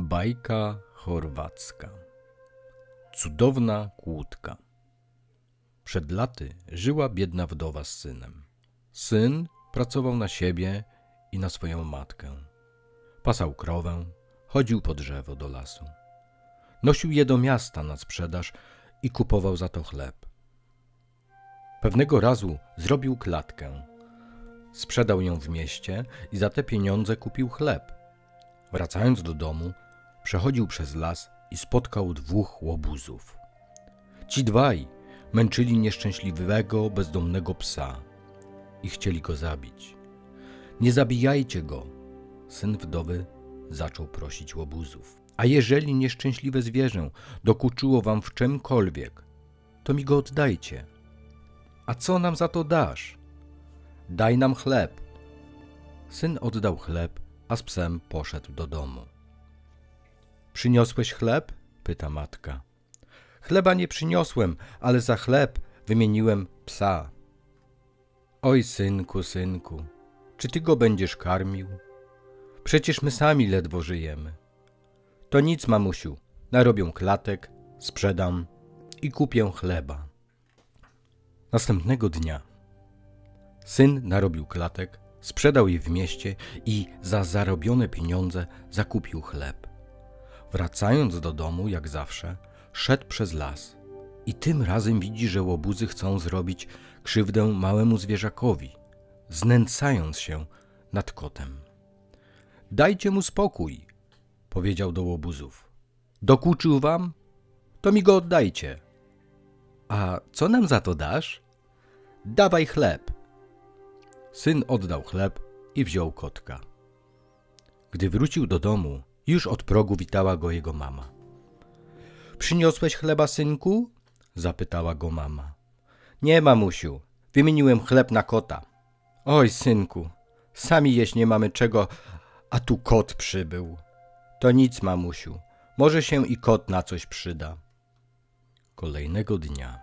Bajka chorwacka. Cudowna kłódka. Przed laty żyła biedna wdowa z synem. Syn pracował na siebie i na swoją matkę. Pasał krowę, chodził po drzewo do lasu. Nosił je do miasta na sprzedaż i kupował za to chleb. Pewnego razu zrobił klatkę. Sprzedał ją w mieście i za te pieniądze kupił chleb. Wracając do domu, przechodził przez las i spotkał dwóch łobuzów. Ci dwaj męczyli nieszczęśliwego, bezdomnego psa i chcieli go zabić. Nie zabijajcie go, syn wdowy zaczął prosić łobuzów. A jeżeli nieszczęśliwe zwierzę dokuczyło wam w czymkolwiek, to mi go oddajcie. A co nam za to dasz? Daj nam chleb. Syn oddał chleb, a z psem poszedł do domu. Przyniosłeś chleb? pyta matka. Chleba nie przyniosłem, ale za chleb wymieniłem psa. Oj, synku, synku, czy ty go będziesz karmił? Przecież my sami ledwo żyjemy. To nic, mamusiu, narobią klatek, sprzedam i kupię chleba. Następnego dnia syn narobił klatek, sprzedał je w mieście i za zarobione pieniądze zakupił chleb. Wracając do domu, jak zawsze, szedł przez las i tym razem widzi, że łobuzy chcą zrobić krzywdę małemu zwierzakowi, znęcając się nad kotem. Dajcie mu spokój, powiedział do łobuzów. Dokuczył wam? To mi go oddajcie. A co nam za to dasz? Dawaj chleb. Syn oddał chleb i wziął kotka. Gdy wrócił do domu, już od progu witała go jego mama. Przyniosłeś chleba, synku? zapytała go mama. Nie, mamusiu, wymieniłem chleb na kota. Oj, synku, sami jeść nie mamy czego, a tu kot przybył. To nic, mamusiu, może się i kot na coś przyda. Kolejnego dnia.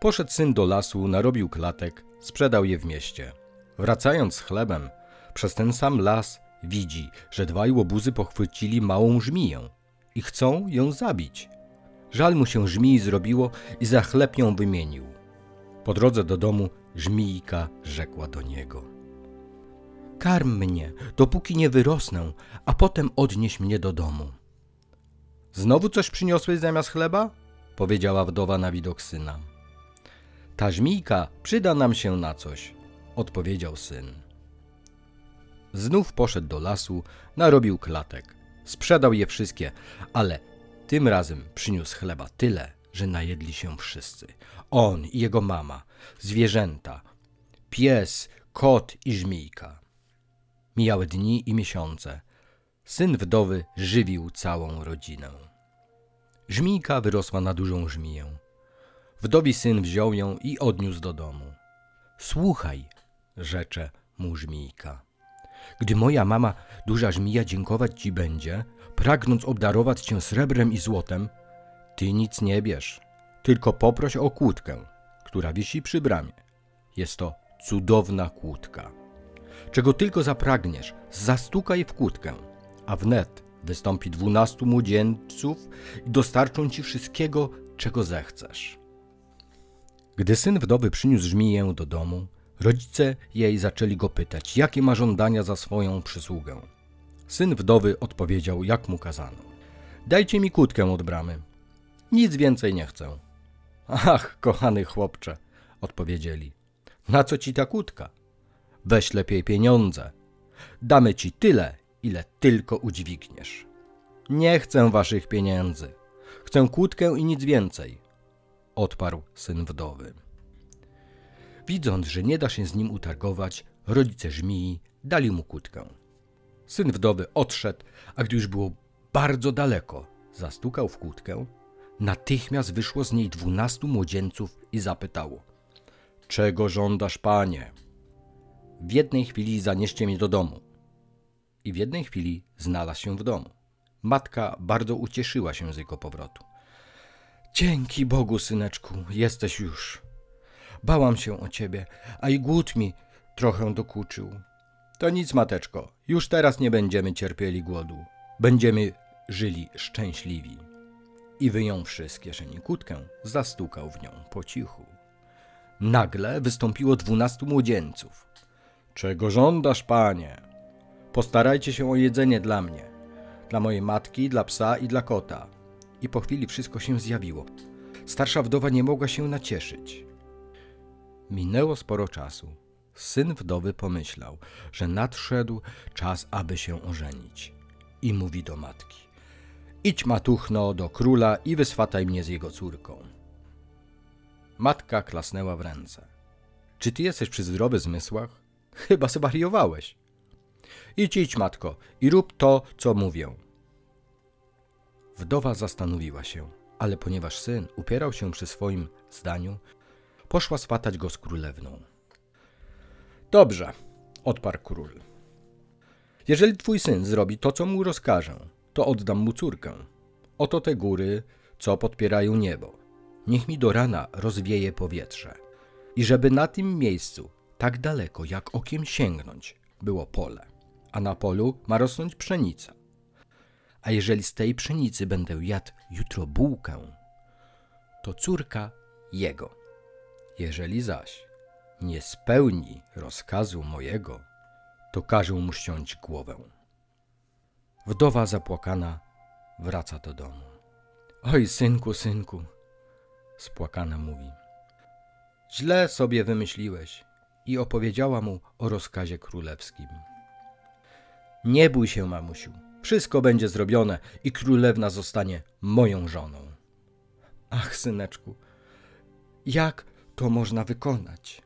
Poszedł syn do lasu, narobił klatek, sprzedał je w mieście. Wracając z chlebem, przez ten sam las Widzi, że dwaj łobuzy pochwycili małą żmiję i chcą ją zabić. Żal mu się żmii zrobiło i za chleb ją wymienił. Po drodze do domu żmijka rzekła do niego. Karm mnie, dopóki nie wyrosnę, a potem odnieś mnie do domu. Znowu coś przyniosłeś zamiast chleba? powiedziała wdowa na widok syna. Ta żmijka przyda nam się na coś, odpowiedział syn. Znów poszedł do lasu, narobił klatek. Sprzedał je wszystkie, ale tym razem przyniósł chleba tyle, że najedli się wszyscy. On i jego mama, zwierzęta, pies, kot i żmijka. Mijały dni i miesiące. Syn wdowy żywił całą rodzinę. Żmijka wyrosła na dużą żmiję. Wdowi syn wziął ją i odniósł do domu. Słuchaj, rzecze mu żmijka. Gdy moja mama, duża żmija, dziękować ci będzie, pragnąc obdarować cię srebrem i złotem, ty nic nie bierz, tylko poproś o kłódkę, która wisi przy bramie. Jest to cudowna kłódka. Czego tylko zapragniesz, zastukaj w kłódkę, a wnet wystąpi dwunastu młodzieńców i dostarczą ci wszystkiego, czego zechcesz. Gdy syn wdowy przyniósł żmiję do domu, Rodzice jej zaczęli go pytać, jakie ma żądania za swoją przysługę. Syn wdowy odpowiedział, jak mu kazano. Dajcie mi kłódkę od bramy. Nic więcej nie chcę. Ach, kochany chłopcze, odpowiedzieli. Na co ci ta kłódka? Weź lepiej pieniądze. Damy ci tyle, ile tylko udźwigniesz. Nie chcę waszych pieniędzy. Chcę kłódkę i nic więcej, odparł syn wdowy. Widząc, że nie da się z nim utargować, rodzice żmii dali mu kłódkę. Syn wdowy odszedł, a gdy już było bardzo daleko, zastukał w kłódkę. Natychmiast wyszło z niej dwunastu młodzieńców i zapytało: Czego żądasz, panie? W jednej chwili zanieście mnie do domu. I w jednej chwili znalazł się w domu. Matka bardzo ucieszyła się z jego powrotu. Dzięki Bogu, syneczku, jesteś już. Bałam się o ciebie, a i głód mi trochę dokuczył. To nic, mateczko, już teraz nie będziemy cierpieli głodu. będziemy żyli szczęśliwi. I wyjąwszy z kieszeni kłódkę, zastukał w nią po cichu. Nagle wystąpiło dwunastu młodzieńców. Czego żądasz, panie? Postarajcie się o jedzenie dla mnie, dla mojej matki, dla psa i dla kota. I po chwili wszystko się zjawiło. Starsza wdowa nie mogła się nacieszyć. Minęło sporo czasu. Syn wdowy pomyślał, że nadszedł czas, aby się ożenić. I mówi do matki: Idź, matuchno, do króla i wyswataj mnie z jego córką. Matka klasnęła w ręce. Czy ty jesteś przy zdrowych zmysłach? Chyba zwariowałeś. Idź, idź, matko, i rób to, co mówię. Wdowa zastanowiła się, ale ponieważ syn upierał się przy swoim zdaniu, poszła swatać go z królewną. Dobrze, odparł król. Jeżeli twój syn zrobi to, co mu rozkażę, to oddam mu córkę. Oto te góry, co podpierają niebo. Niech mi do rana rozwieje powietrze. I żeby na tym miejscu, tak daleko jak okiem sięgnąć, było pole, a na polu ma rosnąć pszenica. A jeżeli z tej pszenicy będę jadł jutro bułkę, to córka jego. Jeżeli zaś nie spełni rozkazu mojego, to każę mu ściąć głowę. Wdowa zapłakana wraca do domu. Oj, synku, synku, spłakana mówi. Źle sobie wymyśliłeś i opowiedziała mu o rozkazie królewskim. Nie bój się, mamusiu, wszystko będzie zrobione i królewna zostanie moją żoną. Ach, syneczku, jak to można wykonać?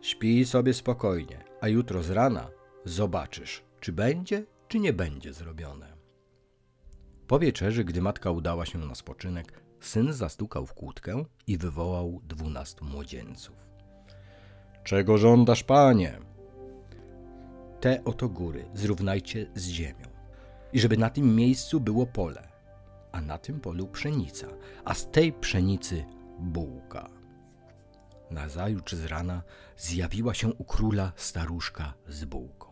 Śpij sobie spokojnie, a jutro z rana zobaczysz, czy będzie, czy nie będzie zrobione. Po wieczerzy, gdy matka udała się na spoczynek, syn zastukał w kłódkę i wywołał dwunastu młodzieńców. Czego żądasz, panie? Te oto góry zrównajcie z ziemią i żeby na tym miejscu było pole, a na tym polu pszenica, a z tej pszenicy bułka. Nazajutrz z rana zjawiła się u króla staruszka z bułką.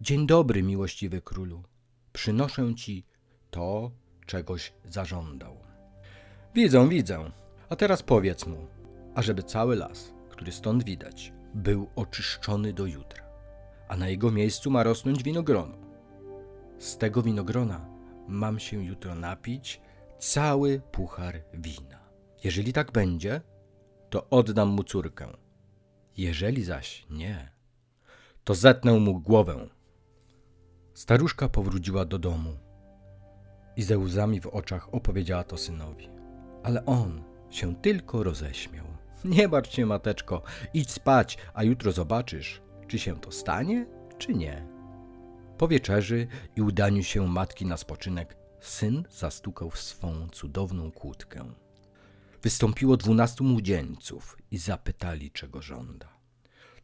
Dzień dobry, miłościwy królu. Przynoszę ci to, czegoś zażądał. Widzę, widzę. A teraz powiedz mu, ażeby cały las, który stąd widać, był oczyszczony do jutra, a na jego miejscu ma rosnąć winogrono. Z tego winogrona mam się jutro napić cały puchar wina. Jeżeli tak będzie, to oddam mu córkę. Jeżeli zaś nie, to zetnę mu głowę. Staruszka powróciła do domu i ze łzami w oczach opowiedziała to synowi. Ale on się tylko roześmiał. Nie martw się, mateczko, idź spać, a jutro zobaczysz, czy się to stanie, czy nie. Po wieczerzy i udaniu się matki na spoczynek, syn zastukał w swą cudowną kłódkę. Wystąpiło dwunastu młodzieńców i zapytali, czego żąda.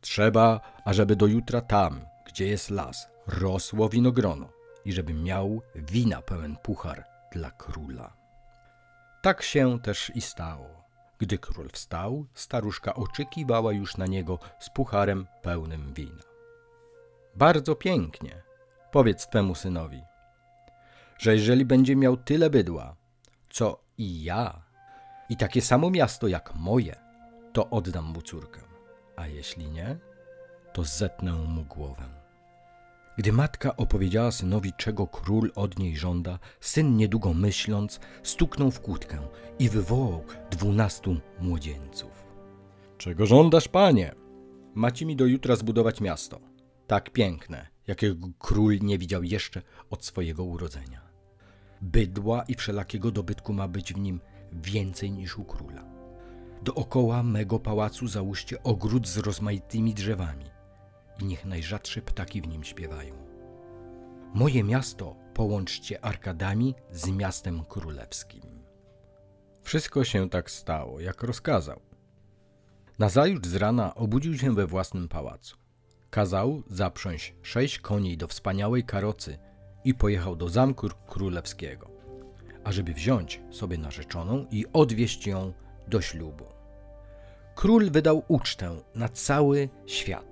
Trzeba, ażeby do jutra tam, gdzie jest las, rosło winogrono i żeby miał wina pełen puchar dla króla. Tak się też i stało. Gdy król wstał, staruszka oczekiwała już na niego z pucharem pełnym wina. Bardzo pięknie, powiedz twemu synowi, że jeżeli będzie miał tyle bydła, co i ja, i takie samo miasto jak moje, to oddam mu córkę, a jeśli nie, to zetnę mu głowę. Gdy matka opowiedziała synowi, czego król od niej żąda, syn niedługo myśląc, stuknął w kłódkę i wywołał dwunastu młodzieńców. Czego żądasz, panie? Macie mi do jutra zbudować miasto. Tak piękne, jakiego król nie widział jeszcze od swojego urodzenia. Bydła i wszelakiego dobytku ma być w nim więcej niż u króla. Dookoła mego pałacu załóżcie ogród z rozmaitymi drzewami i niech najrzadsze ptaki w nim śpiewają. Moje miasto połączcie arkadami z miastem królewskim. Wszystko się tak stało, jak rozkazał. Nazajutrz z rana obudził się we własnym pałacu. Kazał zaprząść sześć koni do wspaniałej karocy i pojechał do zamku królewskiego, ażeby wziąć sobie narzeczoną i odwieźć ją do ślubu. Król wydał ucztę na cały świat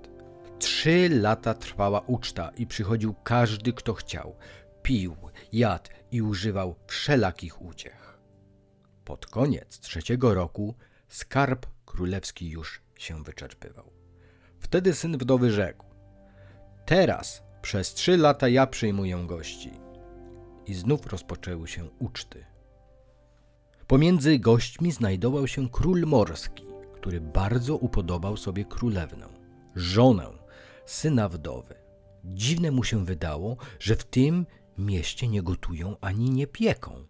Trzy lata trwała uczta i przychodził każdy, kto chciał. pił, jadł i używał wszelakich uciech. Pod koniec trzeciego roku skarb królewski już się wyczerpywał. Wtedy syn wdowy rzekł: Teraz przez trzy lata ja przyjmuję gości. I znów rozpoczęły się uczty. Pomiędzy gośćmi znajdował się król morski, który bardzo upodobał sobie królewnę, żonę, syna wdowy. Dziwne mu się wydało, że w tym mieście nie gotują ani nie pieką,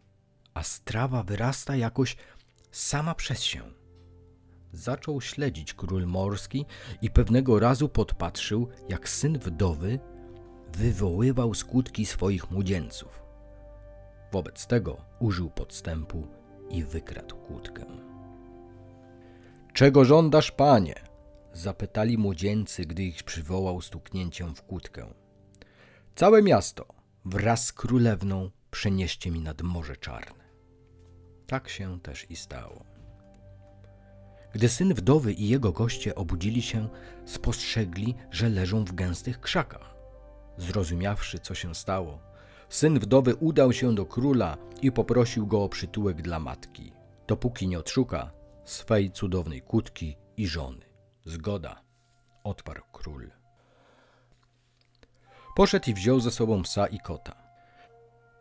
a strawa wyrasta jakoś sama przez się. Zaczął śledzić król morski i pewnego razu podpatrzył, jak syn wdowy wywoływał skutki swoich młodzieńców. Wobec tego użył podstępu i wykradł kłódkę. Czego żądasz, panie? zapytali młodzieńcy, gdy ich przywołał stuknięciem w kłódkę. Całe miasto wraz z królewną przenieście mi nad Morze Czarne. Tak się też i stało. Gdy syn wdowy i jego goście obudzili się, spostrzegli, że leżą w gęstych krzakach. Zrozumiawszy, co się stało, syn wdowy udał się do króla i poprosił go o przytułek dla matki, dopóki nie odszuka swej cudownej kłódki i żony. Zgoda, odparł król. Poszedł i wziął ze sobą psa i kota.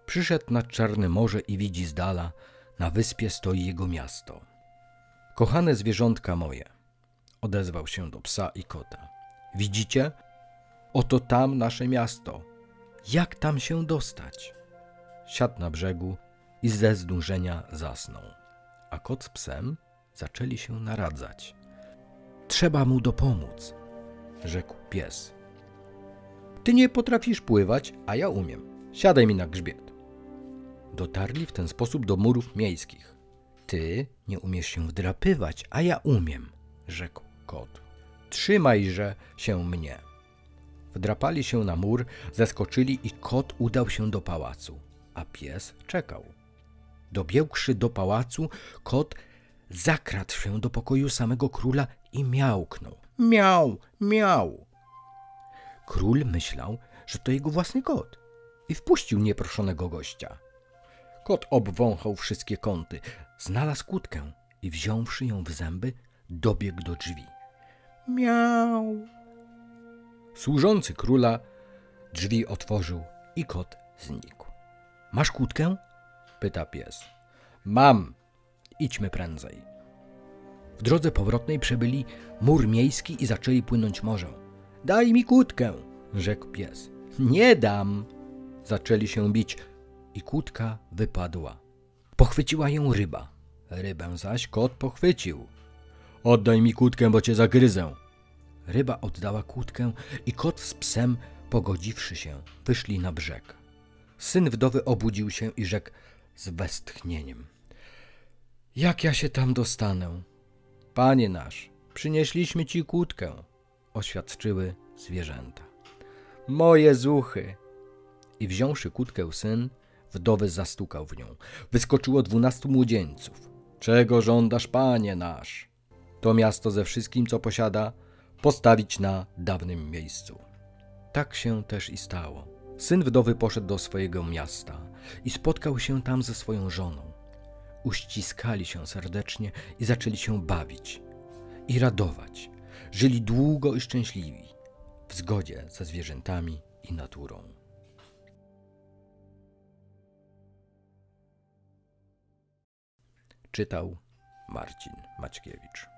Przyszedł nad Czarne Morze i widzi z dala, na wyspie stoi jego miasto. Kochane zwierzątka moje, odezwał się do psa i kota. Widzicie? Oto tam nasze miasto. Jak tam się dostać? Siadł na brzegu i ze zdążenia zasnął. A kot z psem zaczęli się naradzać. Trzeba mu dopomóc, rzekł pies. Ty nie potrafisz pływać, a ja umiem. Siadaj mi na grzbiet. Dotarli w ten sposób do murów miejskich. Ty nie umiesz się wdrapywać, a ja umiem, rzekł kot. Trzymajże się mnie. Wdrapali się na mur, zeskoczyli i kot udał się do pałacu, a pies czekał. Dobiegłszy do pałacu, kot zakradł się do pokoju samego króla i miałknął. Miał, miał. Król myślał, że to jego własny kot i wpuścił nieproszonego gościa. Kot obwąchał wszystkie kąty, znalazł kłódkę i wziąwszy ją w zęby, dobiegł do drzwi. Miał. Służący króla drzwi otworzył i kot znikł. Masz kłódkę? pyta pies. Mam. Idźmy prędzej. W drodze powrotnej przebyli mur miejski i zaczęli płynąć morzem. Daj mi kłódkę, rzekł pies. Nie dam. Zaczęli się bić i kłódka wypadła. Pochwyciła ją ryba. Rybę zaś kot pochwycił. Oddaj mi kłódkę, bo cię zagryzę. Ryba oddała kłódkę i kot z psem, pogodziwszy się, wyszli na brzeg. Syn wdowy obudził się i rzekł z westchnieniem. Jak ja się tam dostanę? Panie nasz, przynieśliśmy ci kłódkę, oświadczyły zwierzęta. Moje zuchy! I wziąwszy kłódkę syn, wdowy zastukał w nią. Wyskoczyło dwunastu młodzieńców. Czego żądasz, panie nasz? To miasto ze wszystkim, co posiada, postawić na dawnym miejscu. Tak się też i stało. Syn wdowy poszedł do swojego miasta i spotkał się tam ze swoją żoną. Uściskali się serdecznie i zaczęli się bawić i radować. Żyli długo i szczęśliwi, w zgodzie ze zwierzętami i naturą. Czytał Marcin Maćkiewicz.